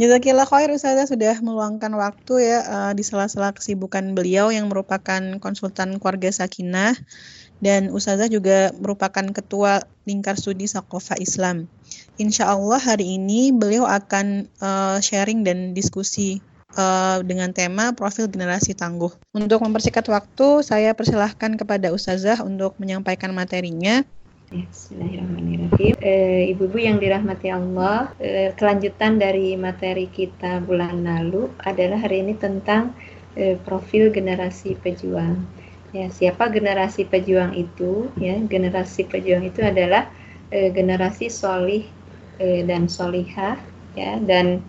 Jazakillah khair Ustazah sudah meluangkan waktu ya uh, di sela-sela kesibukan beliau yang merupakan konsultan keluarga Sakinah dan Ustazah juga merupakan ketua lingkar studi Sakofa Islam. Insya Allah hari ini beliau akan uh, sharing dan diskusi uh, dengan tema profil generasi tangguh. Untuk mempersingkat waktu, saya persilahkan kepada Ustazah untuk menyampaikan materinya. Bismillahirrahmanirrahim. Eh, ibu-ibu yang dirahmati Allah, eh, kelanjutan dari materi kita bulan lalu adalah hari ini tentang eh, profil generasi pejuang. Ya, siapa generasi pejuang itu? Ya, generasi pejuang itu adalah eh, generasi solih eh, dan solihah, ya, dan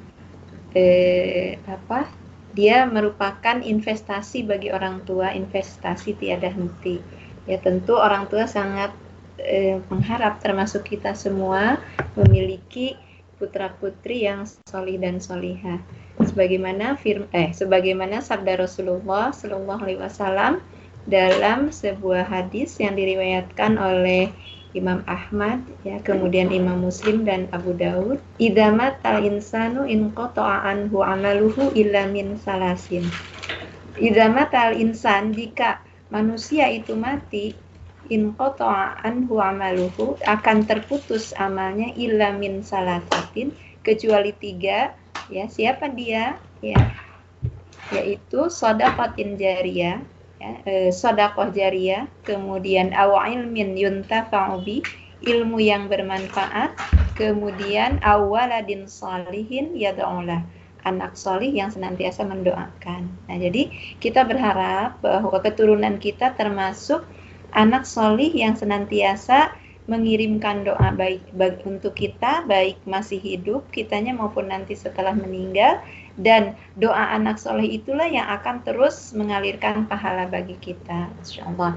eh, apa? Dia merupakan investasi bagi orang tua, investasi tiada henti. Ya, tentu orang tua sangat eh, mengharap termasuk kita semua memiliki putra putri yang solih dan solihah. Sebagaimana firm eh sebagaimana sabda Rasulullah Shallallahu Alaihi Wasallam dalam sebuah hadis yang diriwayatkan oleh Imam Ahmad ya kemudian Imam Muslim dan Abu Daud idamat al insanu in anhu amaluhu illa min salasin idamat al insan jika manusia itu mati in anhu amaluhu akan terputus amalnya illa min salasatin kecuali tiga ya siapa dia ya yaitu sodakotin jariyah ya, e, sodakoh jariyah kemudian awa ilmin yuntafa'ubi ilmu yang bermanfaat kemudian awaladin salihin yada'ulah anak solih yang senantiasa mendoakan. Nah, jadi kita berharap bahwa keturunan kita termasuk anak solih yang senantiasa mengirimkan doa baik, baik untuk kita, baik masih hidup kitanya maupun nanti setelah meninggal, dan doa anak soleh itulah yang akan terus mengalirkan pahala bagi kita, insya Allah.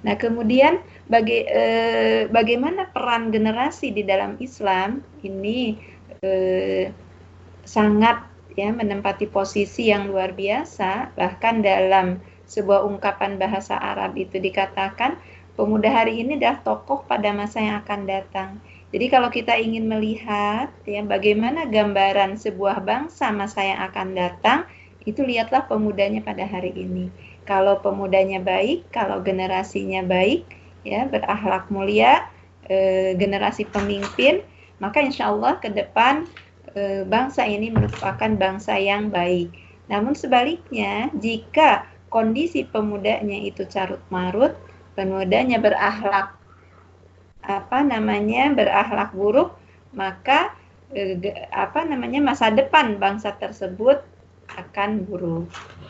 Nah, kemudian baga, eh, bagaimana peran generasi di dalam Islam? Ini eh, sangat ya menempati posisi yang luar biasa, bahkan dalam sebuah ungkapan bahasa Arab itu dikatakan pemuda hari ini adalah tokoh pada masa yang akan datang. Jadi kalau kita ingin melihat ya bagaimana gambaran sebuah bangsa masa yang akan datang, itu lihatlah pemudanya pada hari ini. Kalau pemudanya baik, kalau generasinya baik, ya berakhlak mulia, e, generasi pemimpin, maka insya Allah ke depan e, bangsa ini merupakan bangsa yang baik. Namun sebaliknya, jika kondisi pemudanya itu carut marut, pemudanya berakhlak apa namanya berakhlak buruk, maka eh, apa namanya masa depan bangsa tersebut akan buruk.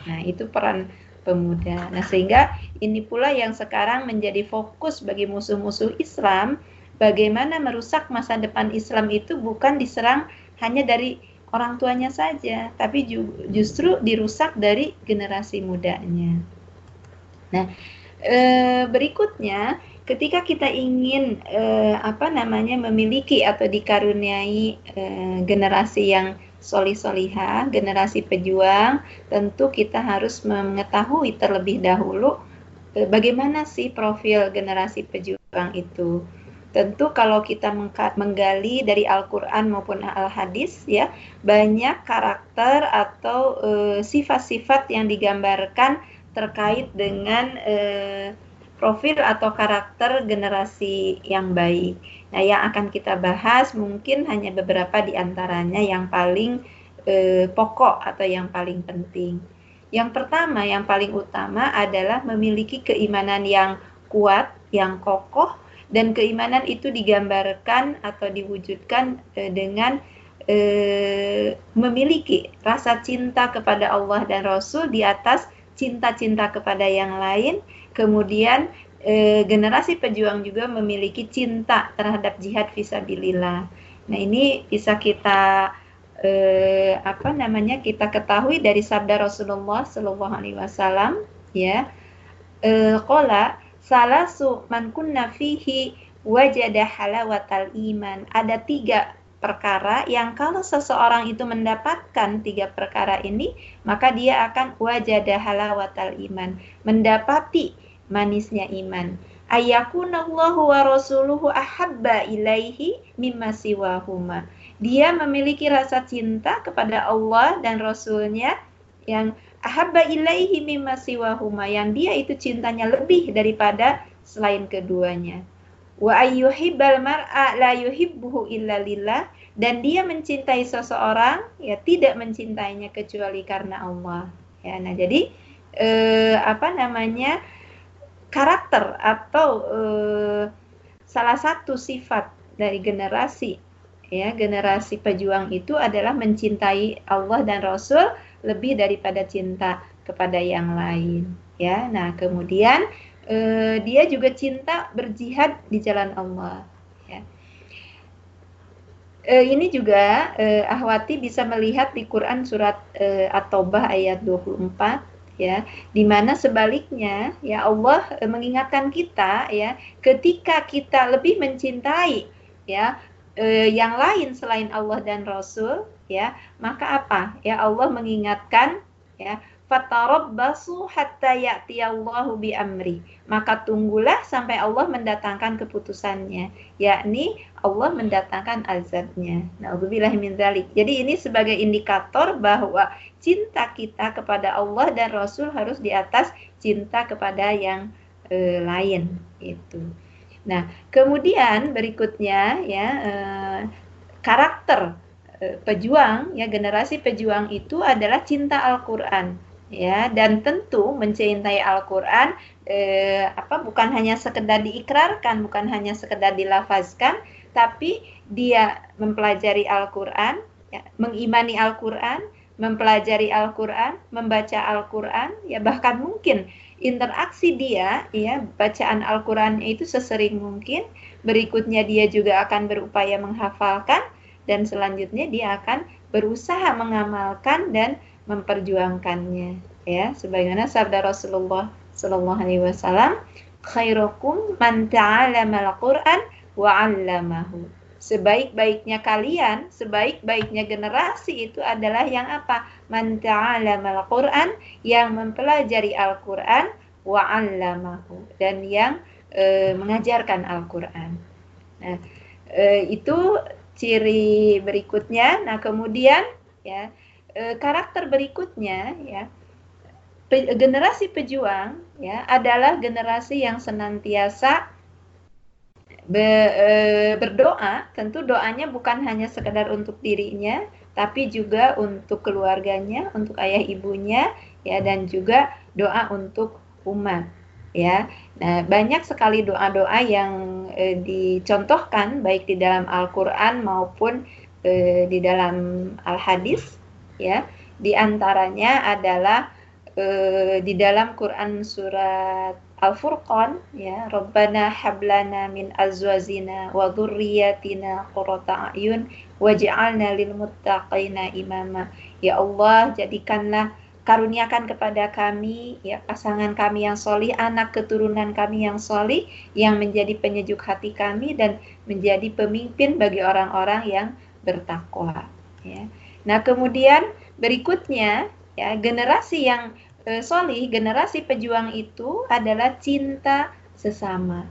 Nah, itu peran pemuda. Nah, sehingga ini pula yang sekarang menjadi fokus bagi musuh-musuh Islam, bagaimana merusak masa depan Islam itu bukan diserang hanya dari orang tuanya saja, tapi justru dirusak dari generasi mudanya. Nah, e, berikutnya ketika kita ingin e, apa namanya memiliki atau dikaruniai e, generasi yang solih soliha, generasi pejuang, tentu kita harus mengetahui terlebih dahulu e, bagaimana sih profil generasi pejuang itu. Tentu kalau kita menggali dari Al-Qur'an maupun Al-Hadis ya, banyak karakter atau eh, sifat-sifat uh, yang digambarkan terkait dengan uh, profil atau karakter generasi yang baik. Nah, yang akan kita bahas mungkin hanya beberapa di antaranya yang paling uh, pokok atau yang paling penting. Yang pertama, yang paling utama adalah memiliki keimanan yang kuat, yang kokoh dan keimanan itu digambarkan atau diwujudkan e, dengan e, memiliki rasa cinta kepada Allah dan Rasul di atas cinta-cinta kepada yang lain. Kemudian e, generasi pejuang juga memiliki cinta terhadap jihad visabilillah. Nah ini bisa kita e, apa namanya kita ketahui dari sabda Rasulullah Shallallahu Alaihi Wasallam ya. E, salasu man kunna fihi wajada halawatal iman. Ada tiga perkara yang kalau seseorang itu mendapatkan tiga perkara ini, maka dia akan wajada halawatal iman, mendapati manisnya iman. Ayakunallahu wa rasuluhu ahabba ilaihi mimma siwahuma. dia memiliki rasa cinta kepada Allah dan Rasulnya yang ahabba ilaihi mimma siwahuma yang dia itu cintanya lebih daripada selain keduanya. Wa ayyuhibbal mar'a la yuhibbuhu illa lillah dan dia mencintai seseorang ya tidak mencintainya kecuali karena Allah. Ya, nah jadi eh, apa namanya karakter atau eh, salah satu sifat dari generasi ya generasi pejuang itu adalah mencintai Allah dan Rasul lebih daripada cinta kepada yang lain ya. Nah kemudian eh, dia juga cinta berjihad di jalan Allah ya. Eh, ini juga eh, Ahwati bisa melihat di Quran surat eh, At-Taubah ayat 24 ya di mana sebaliknya ya Allah eh, mengingatkan kita ya ketika kita lebih mencintai ya eh, yang lain selain Allah dan Rasul ya. Maka apa? Ya Allah mengingatkan ya fatarabbasu hatta ya'tiyallahu bi amri maka tunggulah sampai Allah mendatangkan keputusannya yakni Allah mendatangkan azabnya. Naudzubillah min dzalik. Jadi ini sebagai indikator bahwa cinta kita kepada Allah dan Rasul harus di atas cinta kepada yang eh, lain itu Nah, kemudian berikutnya ya eh, karakter pejuang ya generasi pejuang itu adalah cinta Al-Qur'an ya. Dan tentu mencintai Al-Qur'an eh, apa bukan hanya sekedar diikrarkan, bukan hanya sekedar dilafazkan, tapi dia mempelajari Al-Qur'an, ya, mengimani Al-Qur'an, mempelajari Al-Qur'an, membaca Al-Qur'an, ya bahkan mungkin interaksi dia ya bacaan Al-Qur'an itu sesering mungkin. Berikutnya dia juga akan berupaya menghafalkan dan selanjutnya dia akan berusaha mengamalkan dan memperjuangkannya ya sebagaimana sabda Rasulullah sallallahu alaihi wasallam khairukum man ta'allama al-Qur'an wa 'allamahu sebaik-baiknya kalian, sebaik-baiknya generasi itu adalah yang apa? Man ta'allama al-Qur'an, yang mempelajari Al-Qur'an wa 'allamahu dan yang e, mengajarkan Al-Qur'an. Nah, e, itu ciri berikutnya. Nah, kemudian ya e, karakter berikutnya ya pe, generasi pejuang ya adalah generasi yang senantiasa be, e, berdoa, tentu doanya bukan hanya sekedar untuk dirinya, tapi juga untuk keluarganya, untuk ayah ibunya, ya dan juga doa untuk umat, ya. Nah, banyak sekali doa-doa yang e, dicontohkan baik di dalam Al-Qur'an maupun e, di dalam Al-Hadis, ya. Di antaranya adalah e, di dalam Quran surat Al-Furqan ya Rabbana hablana min azwazina wa dzurriyyatina qurrata a'yun waj'alna lil muttaqina imama ya Allah jadikanlah karuniakan kepada kami ya pasangan kami yang solih anak keturunan kami yang solih yang menjadi penyejuk hati kami dan menjadi pemimpin bagi orang-orang yang bertakwa ya nah kemudian berikutnya ya generasi yang e, solih, generasi pejuang itu adalah cinta sesama.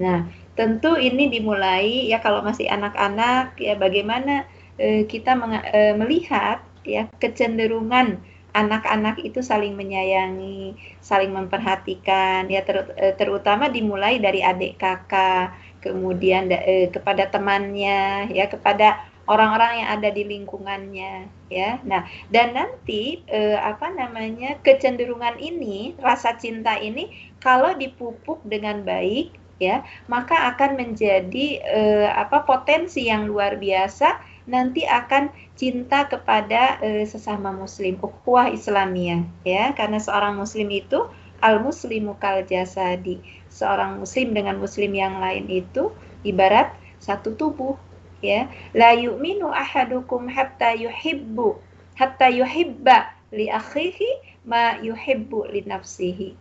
Nah, tentu ini dimulai ya kalau masih anak-anak ya bagaimana e, kita e, melihat ya kecenderungan anak-anak itu saling menyayangi, saling memperhatikan ya ter, e, terutama dimulai dari adik kakak, kemudian e, kepada temannya ya kepada orang-orang yang ada di lingkungannya ya. Nah, dan nanti eh, apa namanya kecenderungan ini, rasa cinta ini kalau dipupuk dengan baik ya, maka akan menjadi eh, apa potensi yang luar biasa nanti akan cinta kepada eh, sesama muslim, ukhuwah Islamiyah ya, karena seorang muslim itu al muslimu kal jasadi. Seorang muslim dengan muslim yang lain itu ibarat satu tubuh ya. La yu'minu ahadukum hatta yuhibbu hatta yuhibba li akhihi ma yuhibbu li nafsihi.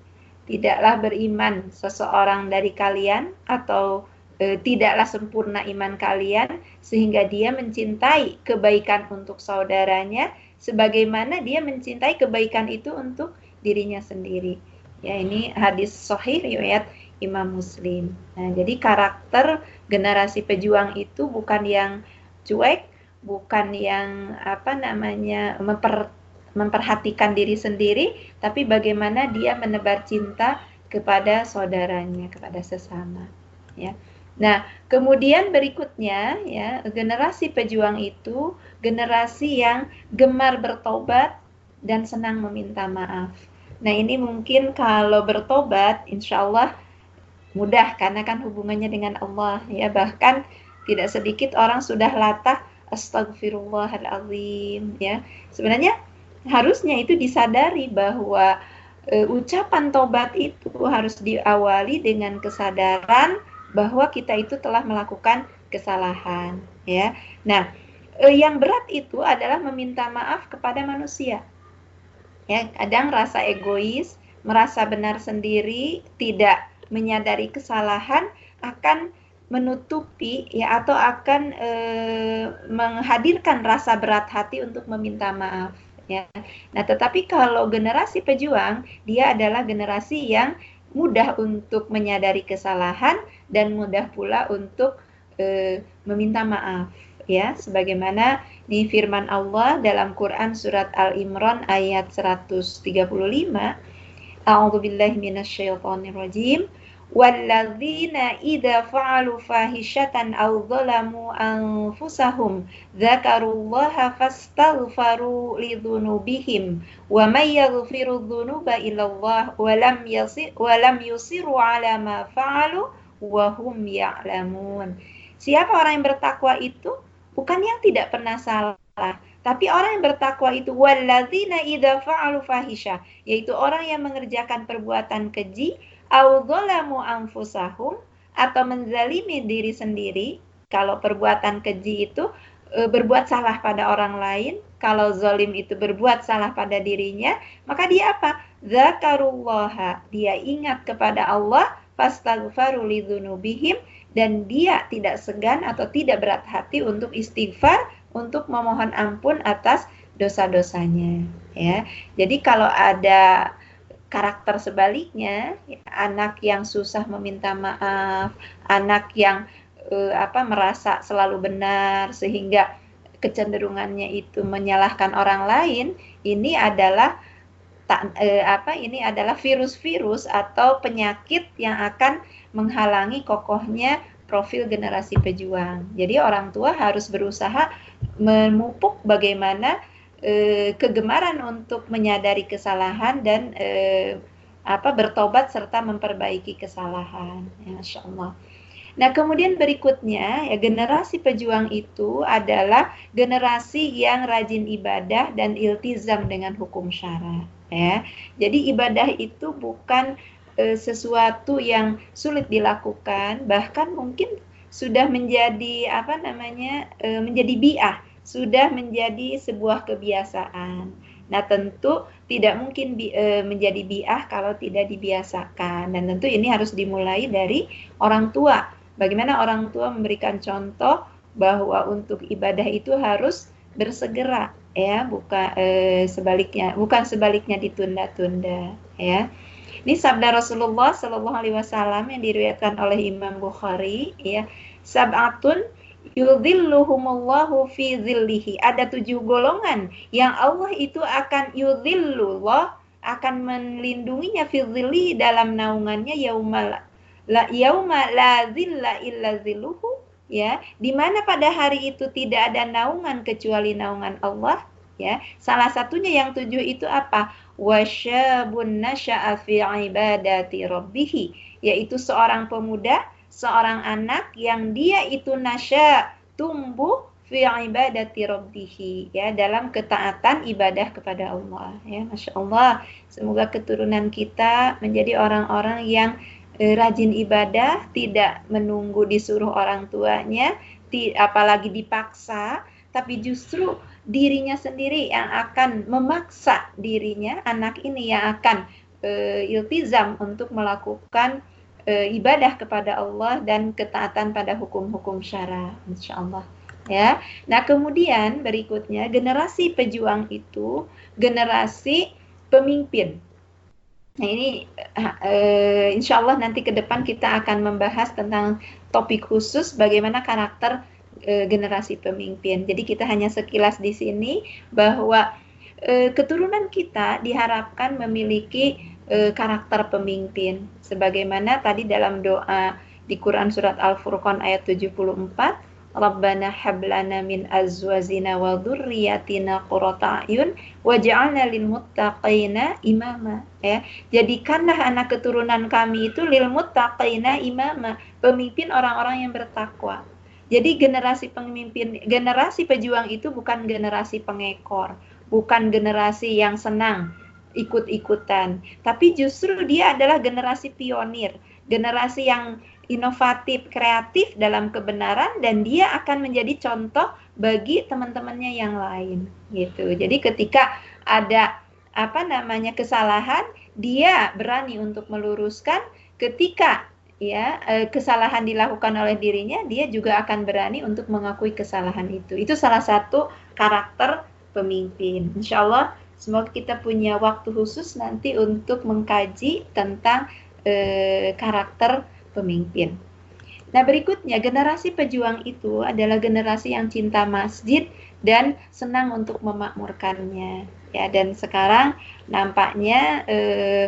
Tidaklah beriman seseorang dari kalian atau e, tidaklah sempurna iman kalian sehingga dia mencintai kebaikan untuk saudaranya sebagaimana dia mencintai kebaikan itu untuk dirinya sendiri ya ini hadis sahih riwayat Imam Muslim. Nah, jadi karakter generasi pejuang itu bukan yang cuek, bukan yang apa namanya memper memperhatikan diri sendiri, tapi bagaimana dia menebar cinta kepada saudaranya, kepada sesama, ya. Nah, kemudian berikutnya ya, generasi pejuang itu generasi yang gemar bertobat dan senang meminta maaf. Nah, ini mungkin kalau bertobat insya Allah mudah karena kan hubungannya dengan Allah ya. Bahkan tidak sedikit orang sudah latah astagfirullahalazim ya. Sebenarnya harusnya itu disadari bahwa e, ucapan tobat itu harus diawali dengan kesadaran bahwa kita itu telah melakukan kesalahan ya. Nah, eh, yang berat itu adalah meminta maaf kepada manusia. Ya, kadang rasa egois, merasa benar sendiri, tidak menyadari kesalahan akan menutupi ya atau akan eh, menghadirkan rasa berat hati untuk meminta maaf ya. Nah, tetapi kalau generasi pejuang, dia adalah generasi yang mudah untuk menyadari kesalahan dan mudah pula untuk e, meminta maaf ya. Sebagaimana di firman Allah dalam Quran surat Al-Imran ayat 135 A'udzubillahi minasyaitonirrajim walladzina idza fa'alu fahishatan aw zalamu anfusahum dzakarullaha fastaghfaru lidzunubihim wa may yaghfiru dzunuba illallah wa lam yasir wa lam yusiru ala ma fa'alu wa ya'lamun siapa orang yang bertakwa itu? Bukan yang tidak pernah salah tapi orang yang bertakwa itu. walladzina idza fa'alu fahisha yaitu orang yang mengerjakan perbuatan keji audolamu anfusahum atau menzalimi diri sendiri kalau perbuatan keji itu e, berbuat salah pada orang lain kalau zolim itu berbuat salah pada dirinya maka dia apa? Zakarullaha dia ingat kepada Allah fastaghfaru lidzunubihim dan dia tidak segan atau tidak berat hati untuk istighfar untuk memohon ampun atas dosa-dosanya ya. Jadi kalau ada karakter sebaliknya anak yang susah meminta maaf anak yang uh, apa merasa selalu benar sehingga kecenderungannya itu menyalahkan orang lain ini adalah tak uh, apa ini adalah virus-virus atau penyakit yang akan menghalangi kokohnya profil generasi pejuang. Jadi orang tua harus berusaha memupuk bagaimana eh, kegemaran untuk menyadari kesalahan dan eh, apa bertobat serta memperbaiki kesalahan. Ya, Masya Allah. Nah, kemudian berikutnya ya generasi pejuang itu adalah generasi yang rajin ibadah dan iltizam dengan hukum syara ya. Jadi ibadah itu bukan e, sesuatu yang sulit dilakukan, bahkan mungkin sudah menjadi apa namanya? E, menjadi biah sudah menjadi sebuah kebiasaan. Nah, tentu tidak mungkin bi, e, menjadi biah kalau tidak dibiasakan dan tentu ini harus dimulai dari orang tua. Bagaimana orang tua memberikan contoh bahwa untuk ibadah itu harus bersegera ya, bukan e, sebaliknya, bukan sebaliknya ditunda-tunda ya. Ini sabda Rasulullah Shallallahu Alaihi Wasallam yang diriwayatkan oleh Imam Bukhari ya. Sab'atun yudhilluhumullahu fi zillihi. Ada tujuh golongan yang Allah itu akan yudhillullah akan melindunginya fi zilli dalam naungannya yaumal la yauma la zilla illa zilluhu ya. Di mana pada hari itu tidak ada naungan kecuali naungan Allah ya. Salah satunya yang tujuh itu apa? Wasyabun nasya'a fi ibadati rabbih yaitu seorang pemuda seorang anak yang dia itu nasya tumbuh fi ibadati rabbihi ya dalam ketaatan ibadah kepada Allah ya Masya Allah. Semoga keturunan kita menjadi orang-orang yang eh, rajin ibadah tidak menunggu disuruh orang tuanya ti, apalagi dipaksa tapi justru dirinya sendiri yang akan memaksa dirinya anak ini yang akan eh, iltizam untuk melakukan e, ibadah kepada Allah dan ketaatan pada hukum-hukum syara, insya Allah. Ya, nah kemudian berikutnya generasi pejuang itu generasi pemimpin. Nah ini e, insya Allah nanti ke depan kita akan membahas tentang topik khusus bagaimana karakter e, generasi pemimpin. Jadi kita hanya sekilas di sini bahwa keturunan kita diharapkan memiliki e, karakter pemimpin. Sebagaimana tadi dalam doa di Quran surat Al-Furqan ayat 74 Rabbana hablana min azwazina wa dzurriyyatina qurrata ayun waj'alna lil muttaqina imama. Ya jadikanlah anak keturunan kami itu lil muttaqina imama pemimpin orang-orang yang bertakwa. Jadi generasi pemimpin generasi pejuang itu bukan generasi pengekor bukan generasi yang senang ikut-ikutan tapi justru dia adalah generasi pionir generasi yang inovatif, kreatif dalam kebenaran dan dia akan menjadi contoh bagi teman-temannya yang lain gitu. Jadi ketika ada apa namanya kesalahan, dia berani untuk meluruskan ketika ya eh, kesalahan dilakukan oleh dirinya, dia juga akan berani untuk mengakui kesalahan itu. Itu salah satu karakter pemimpin. Insya Allah semoga kita punya waktu khusus nanti untuk mengkaji tentang eh, karakter pemimpin. Nah, berikutnya generasi pejuang itu adalah generasi yang cinta masjid dan senang untuk memakmurkannya. Ya, dan sekarang nampaknya eh,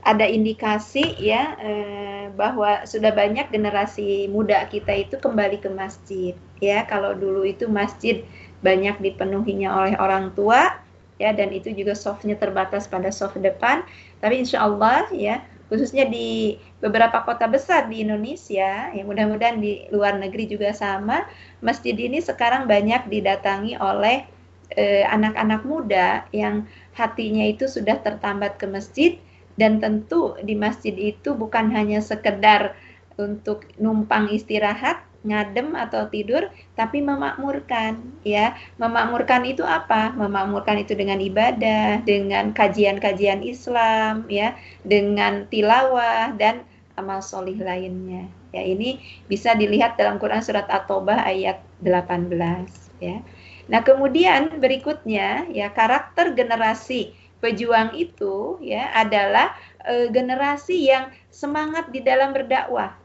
ada indikasi ya eh, bahwa sudah banyak generasi muda kita itu kembali ke masjid. Ya, kalau dulu itu masjid banyak dipenuhinya oleh orang tua ya dan itu juga softnya terbatas pada soft depan. Tapi insya Allah ya khususnya di beberapa kota besar di Indonesia, ya mudah-mudahan di luar negeri juga sama, masjid ini sekarang banyak didatangi oleh eh, anak-anak eh, muda yang hatinya itu sudah tertambat ke masjid dan tentu di masjid itu bukan hanya sekedar untuk numpang istirahat, ngadem atau tidur tapi memakmurkan ya. Memakmurkan itu apa? Memakmurkan itu dengan ibadah dengan kajian-kajian Islam ya dengan tilawah dan amal solih lainnya ya. Ini bisa dilihat dalam Quran surat At-Taubah ayat 18 ya. Nah kemudian berikutnya ya karakter generasi pejuang itu ya adalah e, generasi yang semangat di dalam berdakwah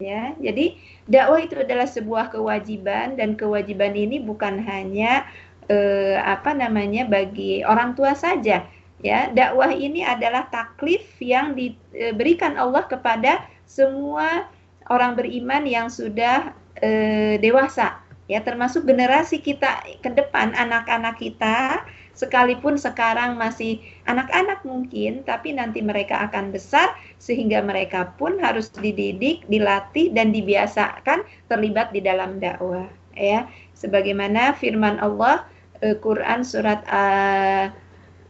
ya. Jadi dakwah itu adalah sebuah kewajiban dan kewajiban ini bukan hanya eh, apa namanya bagi orang tua saja ya. Dakwah ini adalah taklif yang diberikan Allah kepada semua orang beriman yang sudah eh, dewasa ya. Termasuk generasi kita ke depan anak-anak kita sekalipun sekarang masih anak-anak mungkin, tapi nanti mereka akan besar sehingga mereka pun harus dididik, dilatih dan dibiasakan terlibat di dalam dakwah ya. Sebagaimana firman Allah uh, Quran surat uh,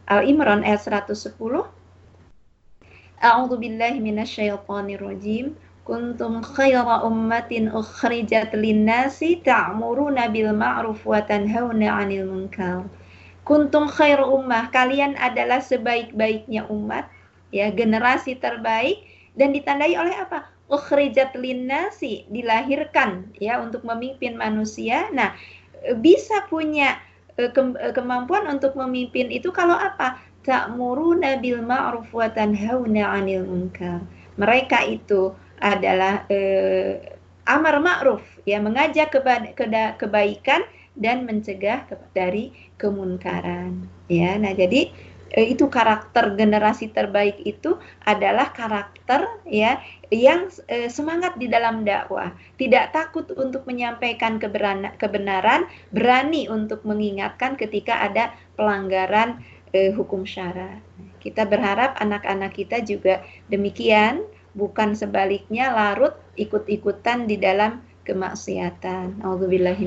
Al-Imran ayat 110 A'udzu billahi minasyaitonir rajim. Kuntum khaira ummatin ukhrijat lin-nasi ta'muruna bil ma'ruf wa tanhauna 'anil munkar kuntum khair ummah, kalian adalah sebaik-baiknya umat, ya, generasi terbaik dan ditandai oleh apa? Ukhrijat linnasi, dilahirkan ya untuk memimpin manusia. Nah, bisa punya e, e, kemampuan untuk memimpin itu kalau apa? Ta'muruna bil ma'ruf wa tanhauna 'anil munkar. Mereka itu adalah eh, amar ma'ruf ya mengajak kebaikan dan mencegah dari kemunkaran ya nah jadi eh, itu karakter generasi terbaik itu adalah karakter ya yang eh, semangat di dalam dakwah, tidak takut untuk menyampaikan kebenaran, berani untuk mengingatkan ketika ada pelanggaran eh, hukum syara. Kita berharap anak-anak kita juga demikian, bukan sebaliknya larut ikut-ikutan di dalam kemaksiatan. Auzubillahi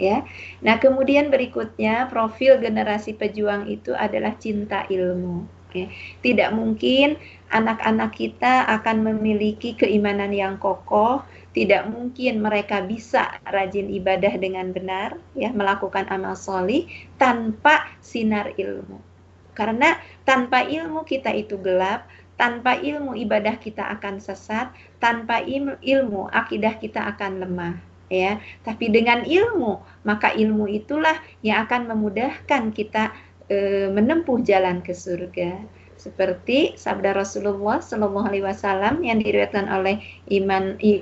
ya. Nah, kemudian berikutnya profil generasi pejuang itu adalah cinta ilmu. Ya. Tidak mungkin anak-anak kita akan memiliki keimanan yang kokoh, tidak mungkin mereka bisa rajin ibadah dengan benar, ya, melakukan amal solih tanpa sinar ilmu. Karena tanpa ilmu kita itu gelap, tanpa ilmu ibadah kita akan sesat, tanpa ilmu akidah kita akan lemah ya. Tapi dengan ilmu, maka ilmu itulah yang akan memudahkan kita e, menempuh jalan ke surga. Seperti sabda Rasulullah Shallallahu alaihi wasallam yang diriwayatkan oleh Iman, e,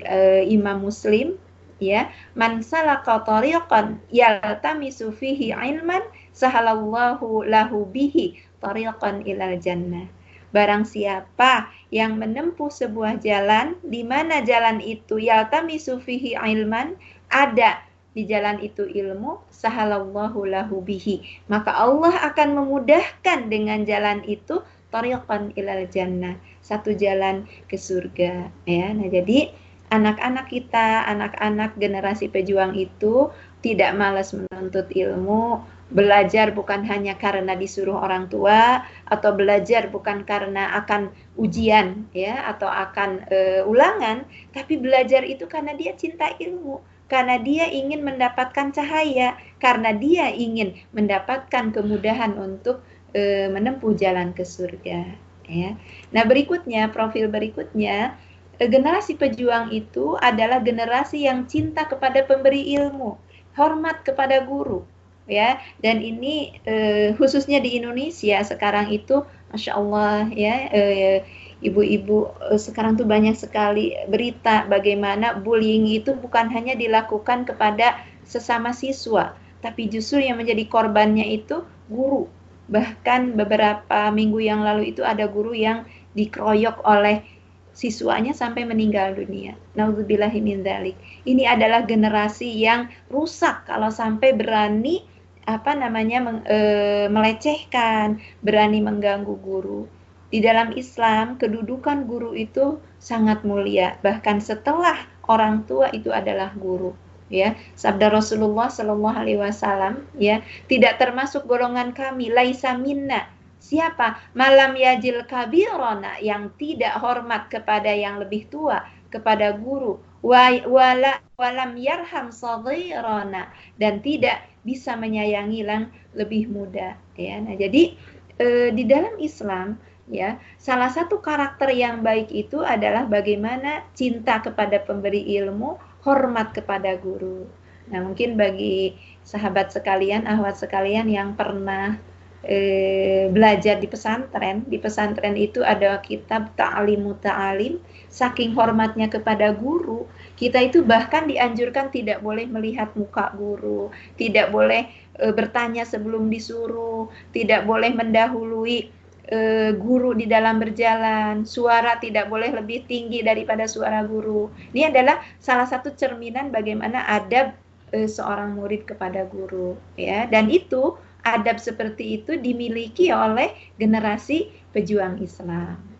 Imam Muslim ya man salaka tariqan yaltamisu fihi ilman sahalallahu lahu bihi tariqan ilal jannah barang siapa yang menempuh sebuah jalan di mana jalan itu yaltamisu fihi ilman ada di jalan itu ilmu sahalallahu lahu bihi. Maka Allah akan memudahkan dengan jalan itu tariqan ilal jannah satu jalan ke surga ya. Nah jadi anak-anak kita, anak-anak generasi pejuang itu tidak malas menuntut ilmu, belajar bukan hanya karena disuruh orang tua atau belajar bukan karena akan ujian ya atau akan uh, ulangan, tapi belajar itu karena dia cinta ilmu, karena dia ingin mendapatkan cahaya, karena dia ingin mendapatkan kemudahan untuk uh, menempuh jalan ke surga ya. Nah, berikutnya profil berikutnya Eh, generasi pejuang itu adalah generasi yang cinta kepada pemberi ilmu, hormat kepada guru, ya. Dan ini eh, khususnya di Indonesia sekarang itu, masya Allah, ya. Eh, ibu-ibu eh, sekarang tuh banyak sekali berita bagaimana bullying itu bukan hanya dilakukan kepada sesama siswa, tapi justru yang menjadi korbannya itu guru. Bahkan beberapa minggu yang lalu itu ada guru yang dikeroyok oleh siswanya sampai meninggal dunia. Nauzubillahi Ini adalah generasi yang rusak kalau sampai berani apa namanya meng, e, melecehkan, berani mengganggu guru. Di dalam Islam, kedudukan guru itu sangat mulia. Bahkan setelah orang tua itu adalah guru ya sabda Rasulullah Shallallahu Alaihi Wasallam ya tidak termasuk golongan kami laisa minna Siapa? Malam yajil kabirona yang tidak hormat kepada yang lebih tua, kepada guru. Wala, walam yarham saghirana dan tidak bisa menyayangi yang lebih muda. Ya, nah jadi e, di dalam Islam ya salah satu karakter yang baik itu adalah bagaimana cinta kepada pemberi ilmu, hormat kepada guru. Nah mungkin bagi sahabat sekalian, ahwat sekalian yang pernah eh, belajar di pesantren. Di pesantren itu ada kitab Ta'alimu Ta'alim. Saking hormatnya kepada guru, kita itu bahkan dianjurkan tidak boleh melihat muka guru, tidak boleh e, bertanya sebelum disuruh, tidak boleh mendahului e, guru di dalam berjalan, suara tidak boleh lebih tinggi daripada suara guru. Ini adalah salah satu cerminan bagaimana adab e, seorang murid kepada guru, ya. Dan itu adab seperti itu dimiliki oleh generasi pejuang Islam.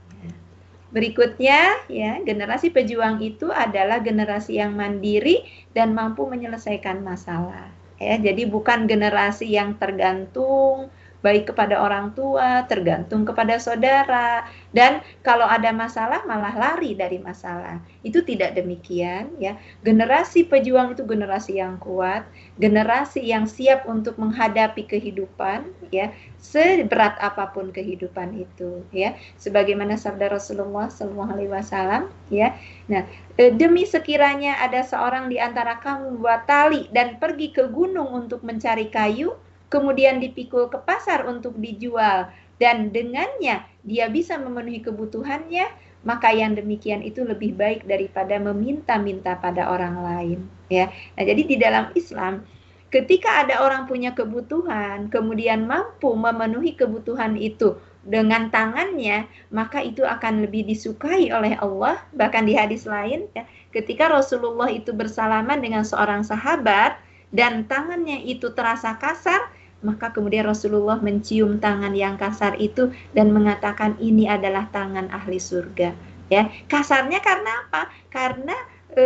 Berikutnya, ya, generasi pejuang itu adalah generasi yang mandiri dan mampu menyelesaikan masalah. Ya, jadi bukan generasi yang tergantung baik kepada orang tua, tergantung kepada saudara, dan kalau ada masalah malah lari dari masalah. Itu tidak demikian ya. Generasi pejuang itu generasi yang kuat, generasi yang siap untuk menghadapi kehidupan ya, seberat apa pun kehidupan itu ya. Sebagaimana sabda Rasulullah sallallahu alaihi wasallam ya. Nah, e, demi sekiranya ada seorang di antara kamu buat tali dan pergi ke gunung untuk mencari kayu, kemudian dipikul ke pasar untuk dijual dan dengannya dia bisa memenuhi kebutuhannya, maka yang demikian itu lebih baik daripada meminta-minta pada orang lain, ya. Nah, jadi di dalam Islam ketika ada orang punya kebutuhan, kemudian mampu memenuhi kebutuhan itu dengan tangannya, maka itu akan lebih disukai oleh Allah. Bahkan di hadis lain, ya, ketika Rasulullah itu bersalaman dengan seorang sahabat dan tangannya itu terasa kasar, maka kemudian Rasulullah mencium tangan yang kasar itu dan mengatakan ini adalah tangan ahli surga. Ya, kasarnya karena apa? Karena e,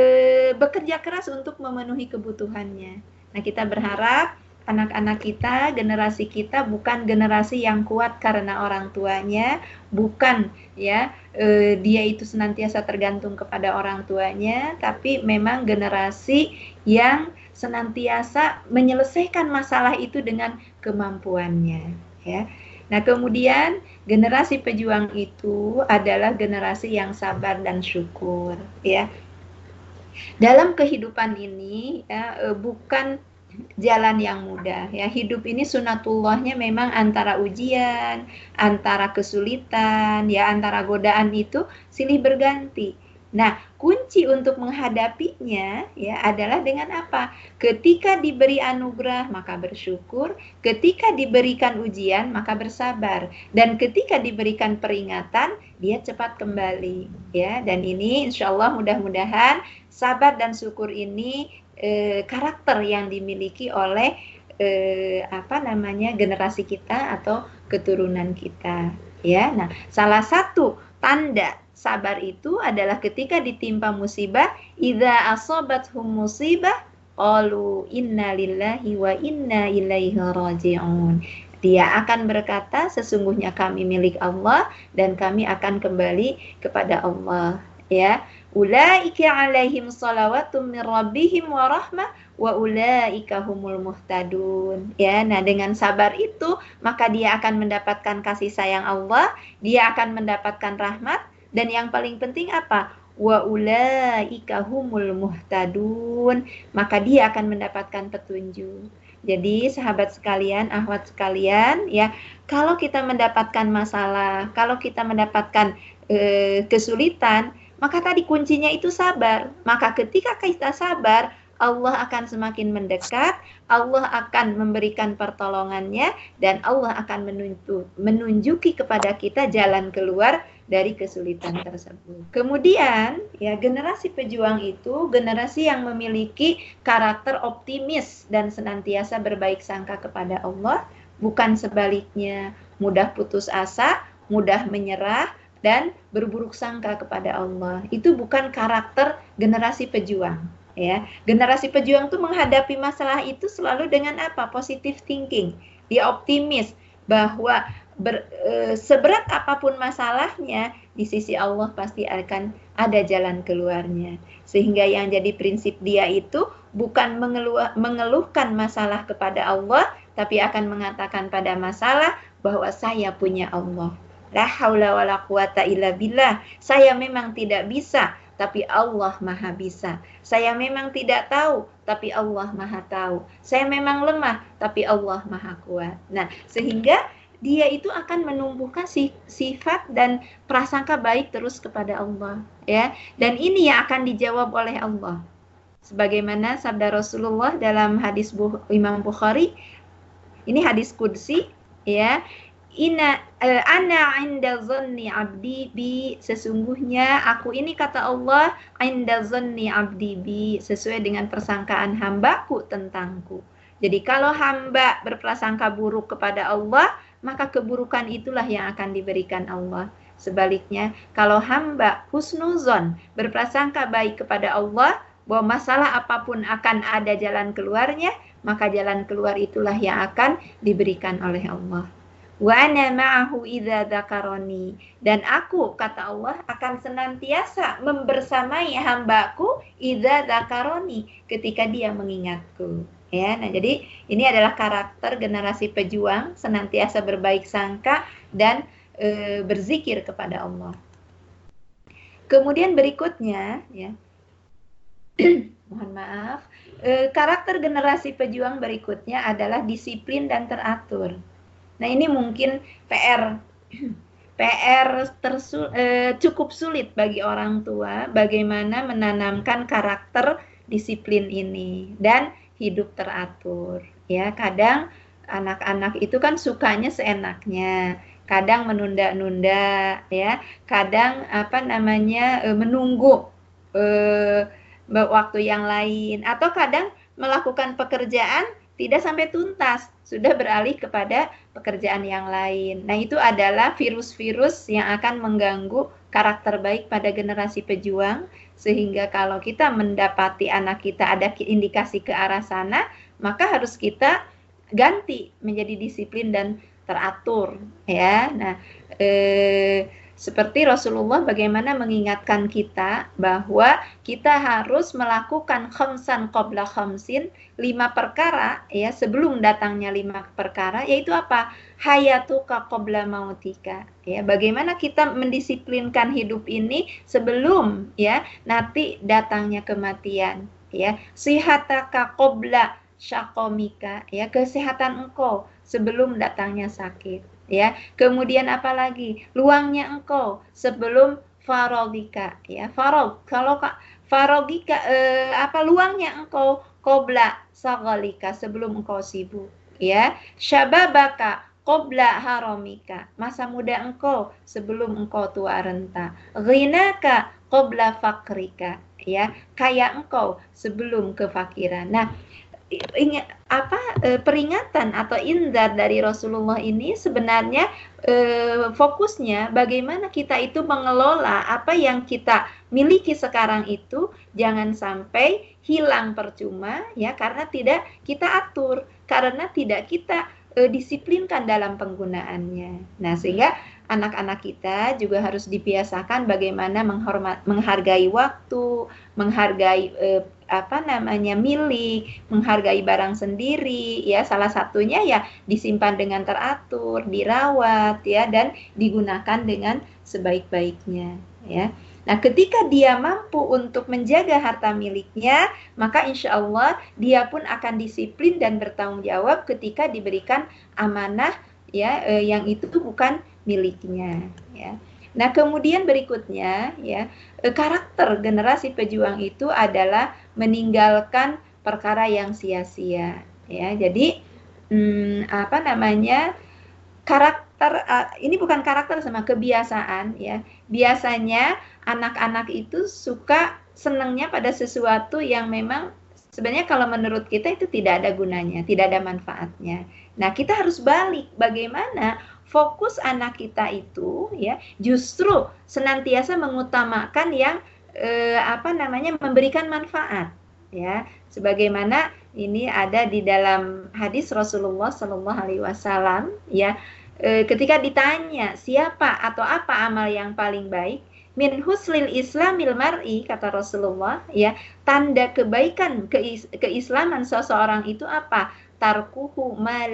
bekerja keras untuk memenuhi kebutuhannya. Nah, kita berharap anak-anak kita, generasi kita bukan generasi yang kuat karena orang tuanya, bukan ya e, dia itu senantiasa tergantung kepada orang tuanya, tapi memang generasi yang senantiasa menyelesaikan masalah itu dengan kemampuannya ya. Nah, kemudian generasi pejuang itu adalah generasi yang sabar dan syukur ya. Dalam kehidupan ini ya, e, bukan jalan yang mudah ya. Hidup ini sunatullahnya memang antara ujian, antara kesulitan, ya antara godaan itu silih berganti. Nah, kunci untuk menghadapinya ya adalah dengan apa? Ketika diberi anugerah maka bersyukur, ketika diberikan ujian maka bersabar dan ketika diberikan peringatan dia cepat kembali ya. Dan ini insya Allah mudah-mudahan sabar dan syukur ini eh, karakter yang dimiliki oleh eh, apa namanya generasi kita atau keturunan kita ya. Nah, salah satu tanda sabar itu adalah ketika ditimpa musibah, idza asabathum musibah qalu inna lillahi wa inna ilaihi raji'un. Dia akan berkata, sesungguhnya kami milik Allah dan kami akan kembali kepada Allah. Ya, ulaika alaihim salawatum min rabbihim wa rahmah wa ulaika humul muhtadun. Ya, nah dengan sabar itu maka dia akan mendapatkan kasih sayang Allah, dia akan mendapatkan rahmat dan yang paling penting apa? Wa ulaika humul muhtadun. Maka dia akan mendapatkan petunjuk. Jadi sahabat sekalian, ahwat sekalian, ya, kalau kita mendapatkan masalah, kalau kita mendapatkan e, kesulitan, maka tadi kuncinya itu sabar. Maka ketika kita sabar, Allah akan semakin mendekat, Allah akan memberikan pertolongannya, dan Allah akan menunjuki kepada kita jalan keluar dari kesulitan tersebut. Kemudian, ya generasi pejuang itu generasi yang memiliki karakter optimis dan senantiasa berbaik sangka kepada Allah, bukan sebaliknya mudah putus asa, mudah menyerah dan berburuk sangka kepada Allah. Itu bukan karakter generasi pejuang ya. Generasi pejuang itu menghadapi masalah itu selalu dengan apa? Positive thinking. Dia optimis bahwa ber, e, seberat apa pun masalahnya di sisi Allah pasti akan ada jalan keluarnya sehingga yang jadi prinsip dia itu bukan mengeluh, mengeluhkan masalah kepada Allah tapi akan mengatakan pada masalah bahwa saya punya Allah la haula saya memang tidak bisa tapi Allah maha bisa. Saya memang tidak tahu, tapi Allah maha tahu. Saya memang lemah, tapi Allah maha kuat. Nah, sehingga dia itu akan menumbuhkan sifat dan prasangka baik terus kepada Allah ya. Dan ini yang akan dijawab oleh Allah. Sebagaimana sabda Rasulullah dalam hadis Imam Bukhari ini hadis kudsi ya. Ina uh, ana inda zanni abdi bi sesungguhnya aku ini kata Allah inda zanni abdi bi sesuai dengan persangkaan hambaku tentangku. Jadi kalau hamba berprasangka buruk kepada Allah, maka keburukan itulah yang akan diberikan Allah. Sebaliknya, kalau hamba husnuzon berprasangka baik kepada Allah, bahwa masalah apa pun akan ada jalan keluarnya, maka jalan keluar itulah yang akan diberikan oleh Allah. Wa ma'ahu. Dan aku kata Allah akan senantiasa membersamai hambaku idza dzakaroni ketika dia mengingatku ya. Nah, jadi ini adalah karakter generasi pejuang senantiasa berbaik sangka dan e, berzikir kepada Allah. Kemudian berikutnya ya. mohon maaf, e, karakter generasi pejuang berikutnya adalah disiplin dan teratur. Nah, ini mungkin PR PR tersul, e, cukup sulit bagi orang tua bagaimana menanamkan karakter disiplin ini dan hidup teratur. Ya, kadang anak-anak itu kan sukanya seenaknya, kadang menunda-nunda, ya, kadang apa namanya e, menunggu eh, waktu yang lain, atau kadang melakukan pekerjaan tidak sampai tuntas, sudah beralih kepada pekerjaan yang lain. Nah, itu adalah virus-virus yang akan mengganggu karakter baik pada generasi pejuang, sehingga kalau kita mendapati anak kita ada indikasi ke arah sana, maka harus kita ganti menjadi disiplin dan teratur, ya. Nah, eh, seperti Rasulullah bagaimana mengingatkan kita bahwa kita harus melakukan khamsan qabla khamsin, lima perkara ya sebelum datangnya lima perkara yaitu apa? Hayatuka qabla mautika. Ya, bagaimana kita mendisiplinkan hidup ini sebelum ya nanti datangnya kematian ya. Sihataka qabla syakomika ya kesehatan engkau sebelum datangnya sakit ya. Kemudian apalagi? Luangnya engkau sebelum farogika ya. Farog kalau kak farogika eh, apa luangnya engkau? Kobla sagalika sebelum engkau sibuk ya. Syababaka qobla haromika masa muda engkau sebelum engkau tua renta. Ghinaka qobla fakrika ya. Kaya engkau sebelum kefakiran. Nah ingat apa e, peringatan atau indar dari Rasulullah ini sebenarnya e, fokusnya bagaimana kita itu mengelola apa yang kita miliki sekarang itu jangan sampai hilang percuma ya karena tidak kita atur karena tidak kita e, disiplinkan dalam penggunaannya. Nah, sehingga anak-anak kita juga harus dibiasakan bagaimana menghormat menghargai waktu, menghargai eh, apa namanya milik, menghargai barang sendiri ya salah satunya ya disimpan dengan teratur, dirawat ya dan digunakan dengan sebaik-baiknya ya. Nah, ketika dia mampu untuk menjaga harta miliknya, maka insya Allah dia pun akan disiplin dan bertanggung jawab ketika diberikan amanah ya eh, yang itu bukan miliknya ya. Nah, kemudian berikutnya ya, eh, karakter generasi pejuang itu adalah meninggalkan perkara yang sia-sia ya. Jadi hmm, apa namanya? karakter uh, ini bukan karakter sama kebiasaan ya. Biasanya anak-anak itu suka senangnya pada sesuatu yang memang sebenarnya kalau menurut kita itu tidak ada gunanya, tidak ada manfaatnya. Nah, kita harus balik bagaimana fokus anak kita itu ya justru senantiasa mengutamakan yang eh, apa namanya memberikan manfaat ya. Sebagaimana ini ada di dalam hadis Rasulullah Shallallahu Alaihi Wasallam ya e, ketika ditanya siapa atau apa amal yang paling baik min huslil islamil mar'i kata Rasulullah ya tanda kebaikan keis keislaman seseorang itu apa? Tarkuhu ma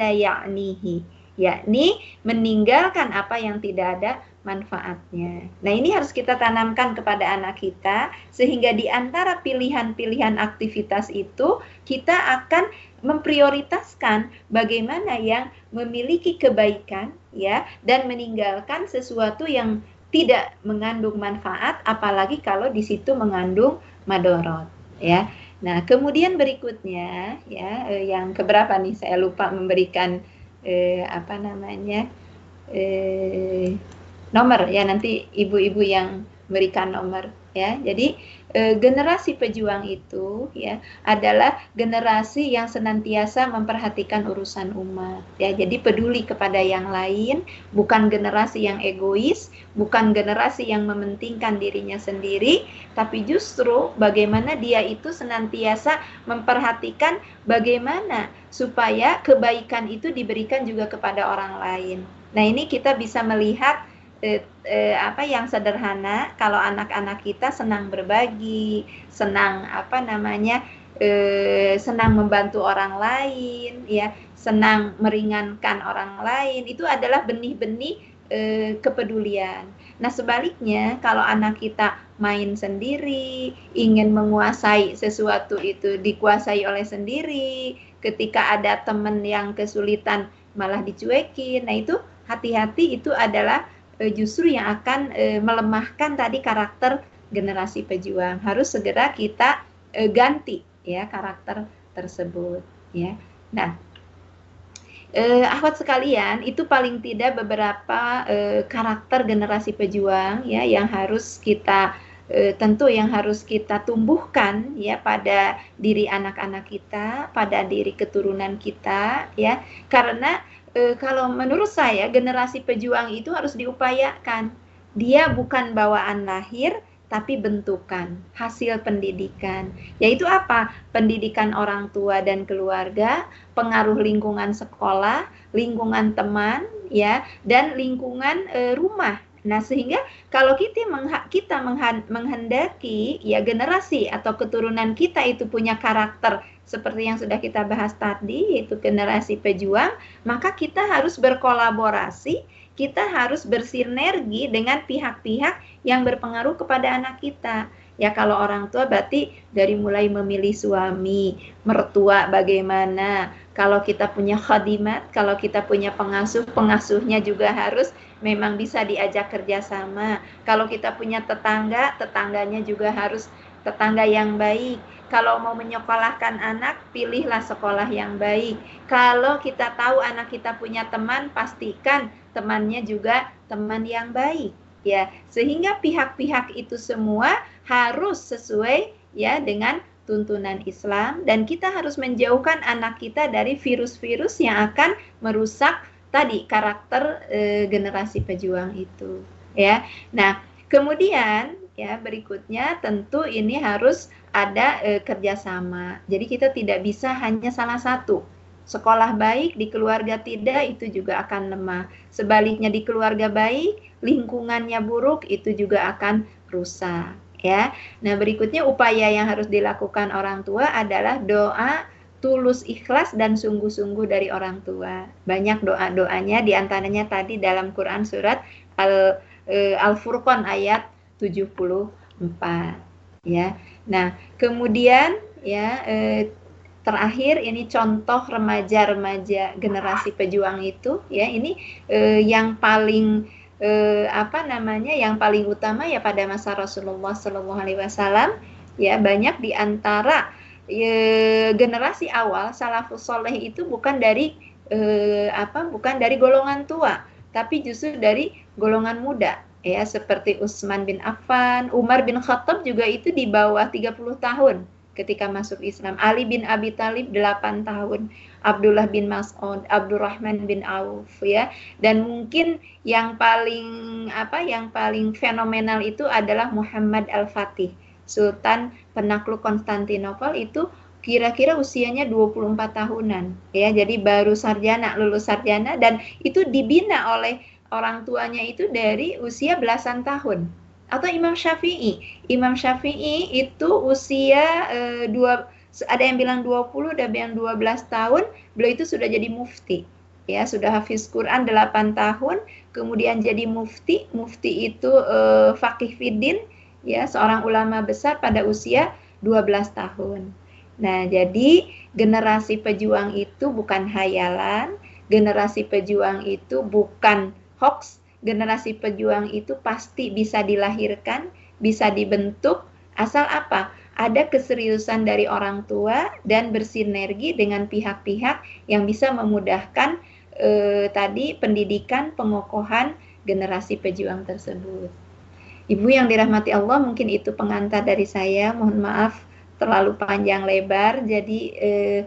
yakni meninggalkan apa yang tidak ada manfaatnya. Nah, ini harus kita tanamkan kepada anak kita sehingga di antara pilihan-pilihan aktivitas itu kita akan memprioritaskan bagaimana yang memiliki kebaikan ya dan meninggalkan sesuatu yang tidak mengandung manfaat apalagi kalau di situ mengandung madorot ya. Nah, kemudian berikutnya ya eh, yang keberapa nih saya lupa memberikan eh, apa namanya eh, nomor ya nanti ibu-ibu yang berikan nomor ya. Jadi e, generasi pejuang itu ya adalah generasi yang senantiasa memperhatikan urusan umat ya. Jadi peduli kepada yang lain bukan generasi yang egois bukan generasi yang mementingkan dirinya sendiri tapi justru bagaimana dia itu senantiasa memperhatikan bagaimana supaya kebaikan itu diberikan juga kepada orang lain. Nah ini kita bisa melihat eh, eh, apa yang sederhana kalau anak-anak kita senang berbagi senang apa namanya eh, senang membantu orang lain ya senang meringankan orang lain itu adalah benih-benih eh, kepedulian. Nah sebaliknya kalau anak kita main sendiri ingin menguasai sesuatu itu dikuasai oleh sendiri ketika ada teman yang kesulitan malah dicuekin nah itu hati-hati itu adalah uh, justru yang akan uh, melemahkan tadi karakter generasi pejuang. Harus segera kita uh, ganti ya karakter tersebut ya. Nah, eh, ahwat sekalian itu paling tidak beberapa eh, karakter generasi pejuang ya yang harus kita eh, tentu yang harus kita tumbuhkan ya pada diri anak-anak kita, pada diri keturunan kita ya. Karena e, kalau menurut saya generasi pejuang itu harus diupayakan. Dia bukan bawaan lahir, tapi bentukan hasil pendidikan. Yaitu apa? Pendidikan orang tua dan keluarga, pengaruh lingkungan sekolah, lingkungan teman, ya, dan lingkungan e, rumah. Nah, sehingga kalau kita mengha kita menghendaki ya generasi atau keturunan kita itu punya karakter seperti yang sudah kita bahas tadi yaitu generasi pejuang, maka kita harus berkolaborasi, kita harus bersinergi dengan pihak-pihak yang berpengaruh kepada anak kita. Ya kalau orang tua berarti dari mulai memilih suami, mertua bagaimana, kalau kita punya khadimat, kalau kita punya pengasuh, pengasuhnya juga harus memang bisa diajak kerjasama. Kalau kita punya tetangga, tetangganya juga harus tetangga yang baik. Kalau mau menyekolahkan anak, pilihlah sekolah yang baik. Kalau kita tahu anak kita punya teman, pastikan temannya juga teman yang baik. Ya, sehingga pihak-pihak itu semua harus sesuai ya dengan tuntunan Islam dan kita harus menjauhkan anak kita dari virus-virus yang akan merusak tadi karakter e, generasi pejuang itu ya. Nah, kemudian ya berikutnya tentu ini harus ada e, kerjasama. Jadi kita tidak bisa hanya salah satu. Sekolah baik di keluarga tidak itu juga akan lemah. Sebaliknya di keluarga baik, lingkungannya buruk itu juga akan rusak ya. Nah, berikutnya upaya yang harus dilakukan orang tua adalah doa tulus ikhlas dan sungguh-sungguh dari orang tua. Banyak doa-doanya di antaranya tadi dalam Quran surat Al e, Al-Furqan ayat 74 ya. Nah, kemudian ya e, terakhir ini contoh remaja-remaja generasi pejuang itu ya ini e, yang paling eh, apa namanya yang paling utama ya pada masa Rasulullah Shallallahu Alaihi Wasallam ya banyak di eh, generasi awal salafus soleh itu bukan dari eh, apa bukan dari golongan tua tapi justru dari golongan muda ya seperti Utsman bin Affan, Umar bin Khattab juga itu di bawah 30 tahun ketika masuk Islam. Ali bin Abi Thalib 8 tahun. Abdullah bin Mas'ud, Abdurrahman bin Auf ya. Dan mungkin yang paling apa yang paling fenomenal itu adalah Muhammad Al-Fatih, Sultan penakluk Konstantinopel itu kira-kira usianya 24 tahunan ya. Jadi baru sarjana, lulus sarjana dan itu dibina oleh orang tuanya itu dari usia belasan tahun atau Imam Syafi'i. Imam Syafi'i itu usia e, dua ada yang bilang 20, ada yang 12 tahun, beliau itu sudah jadi mufti. Ya, sudah hafiz Quran 8 tahun, kemudian jadi mufti. Mufti itu uh, Fakih Fiddin, ya, seorang ulama besar pada usia 12 tahun. Nah, jadi generasi pejuang itu bukan hayalan, generasi pejuang itu bukan hoax, generasi pejuang itu pasti bisa dilahirkan, bisa dibentuk, asal apa? ada keseriusan dari orang tua dan bersinergi dengan pihak-pihak yang bisa memudahkan eh, tadi pendidikan pengokohan generasi pejuang tersebut. Ibu yang dirahmati Allah, mungkin itu pengantar dari saya. Mohon maaf terlalu panjang lebar. Jadi eh,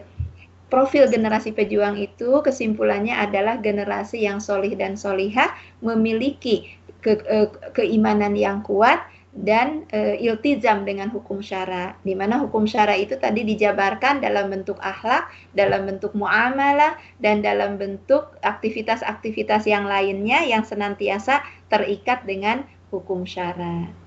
profil generasi pejuang itu kesimpulannya adalah generasi yang solih dan solihah memiliki ke, eh, keimanan yang kuat dan e, iltizam dengan hukum syara di mana hukum syara itu tadi dijabarkan dalam bentuk akhlak, dalam bentuk muamalah dan dalam bentuk aktivitas-aktivitas yang lainnya yang senantiasa terikat dengan hukum syara.